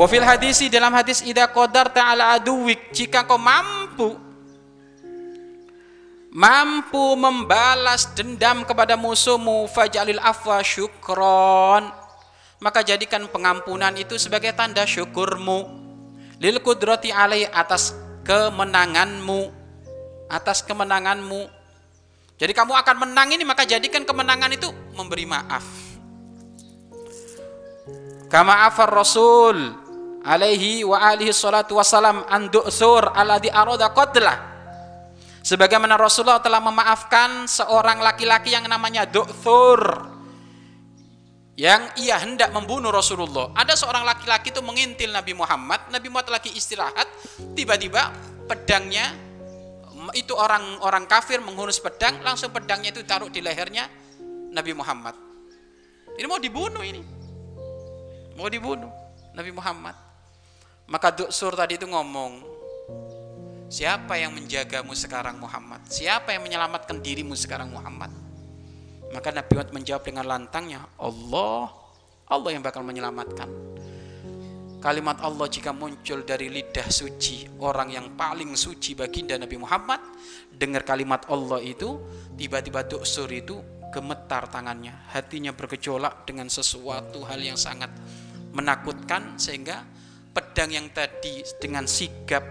Wafil hadisi dalam hadis ida kodar ta'ala aduwik jika kau mampu mampu membalas dendam kepada musuhmu fajalil afwa syukron. Maka jadikan pengampunan itu sebagai tanda syukurmu. Lil kudrati alai atas kemenanganmu atas kemenanganmu. Jadi kamu akan menang ini maka jadikan kemenangan itu memberi maaf. Kama afar rasul alaihi wa alihi salatu wassalam an du'thur alladhi arada qatlah sebagaimana Rasulullah telah memaafkan seorang laki-laki yang namanya Du'thur yang ia hendak membunuh Rasulullah. Ada seorang laki-laki itu mengintil Nabi Muhammad, Nabi Muhammad lagi istirahat, tiba-tiba pedangnya itu orang-orang kafir menghunus pedang, langsung pedangnya itu taruh di lehernya Nabi Muhammad. Ini mau dibunuh ini. Mau dibunuh Nabi Muhammad. Maka Duksur tadi itu ngomong, siapa yang menjagamu sekarang Muhammad? Siapa yang menyelamatkan dirimu sekarang Muhammad? Maka Nabi Muhammad menjawab dengan lantangnya, Allah, Allah yang bakal menyelamatkan. Kalimat Allah jika muncul dari lidah suci orang yang paling suci baginda Nabi Muhammad, dengar kalimat Allah itu, tiba-tiba Duksur itu gemetar tangannya, hatinya bergejolak dengan sesuatu hal yang sangat menakutkan sehingga pedang yang tadi dengan sigap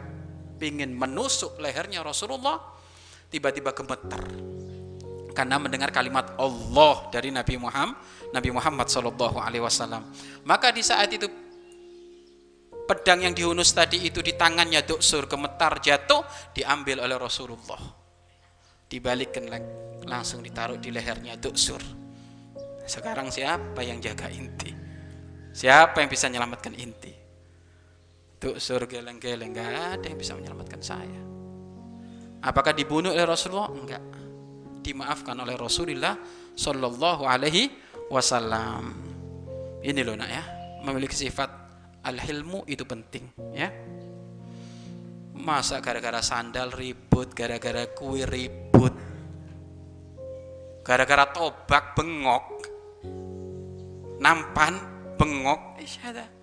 ingin menusuk lehernya Rasulullah tiba-tiba gemetar karena mendengar kalimat Allah dari Nabi Muhammad Nabi Muhammad Shallallahu Alaihi Wasallam. Maka di saat itu pedang yang dihunus tadi itu di tangannya Duksur gemetar jatuh diambil oleh Rasulullah. Dibalikkan langsung ditaruh di lehernya Duksur sekarang siapa yang jaga inti? Siapa yang bisa menyelamatkan inti Duksur geleng-geleng gak ada yang bisa menyelamatkan saya apakah dibunuh oleh Rasulullah enggak dimaafkan oleh Rasulullah Shallallahu Alaihi Wasallam. Ini loh nak ya, memiliki sifat al-hilmu itu penting ya. Masa gara-gara sandal ribut, gara-gara kue ribut, gara-gara tobak bengok, nampan bengok, ada.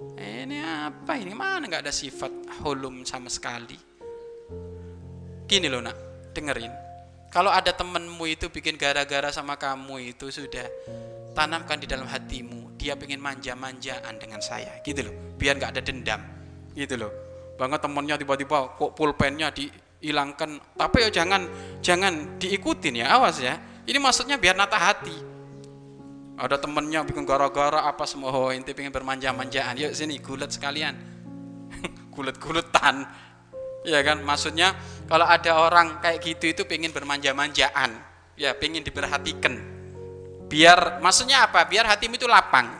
Ini apa ini mana nggak ada sifat hulum sama sekali. Gini loh nak, dengerin kalau ada temenmu itu bikin gara-gara sama kamu itu sudah tanamkan di dalam hatimu. Dia pengen manja-manjaan dengan saya, gitu loh. Biar nggak ada dendam, gitu loh. Banget temennya tiba-tiba kok pulpennya dihilangkan. Tapi ya jangan jangan diikutin ya, awas ya. Ini maksudnya biar nata hati. Ada temennya bikin gara-gara apa semua, oh, inti pengen bermanja-manjaan. Yuk sini gulet sekalian. Gulet-guletan. Ya kan? Maksudnya kalau ada orang kayak gitu itu pengen bermanja-manjaan. Ya pengen diperhatikan. Biar maksudnya apa? Biar hatimu itu lapang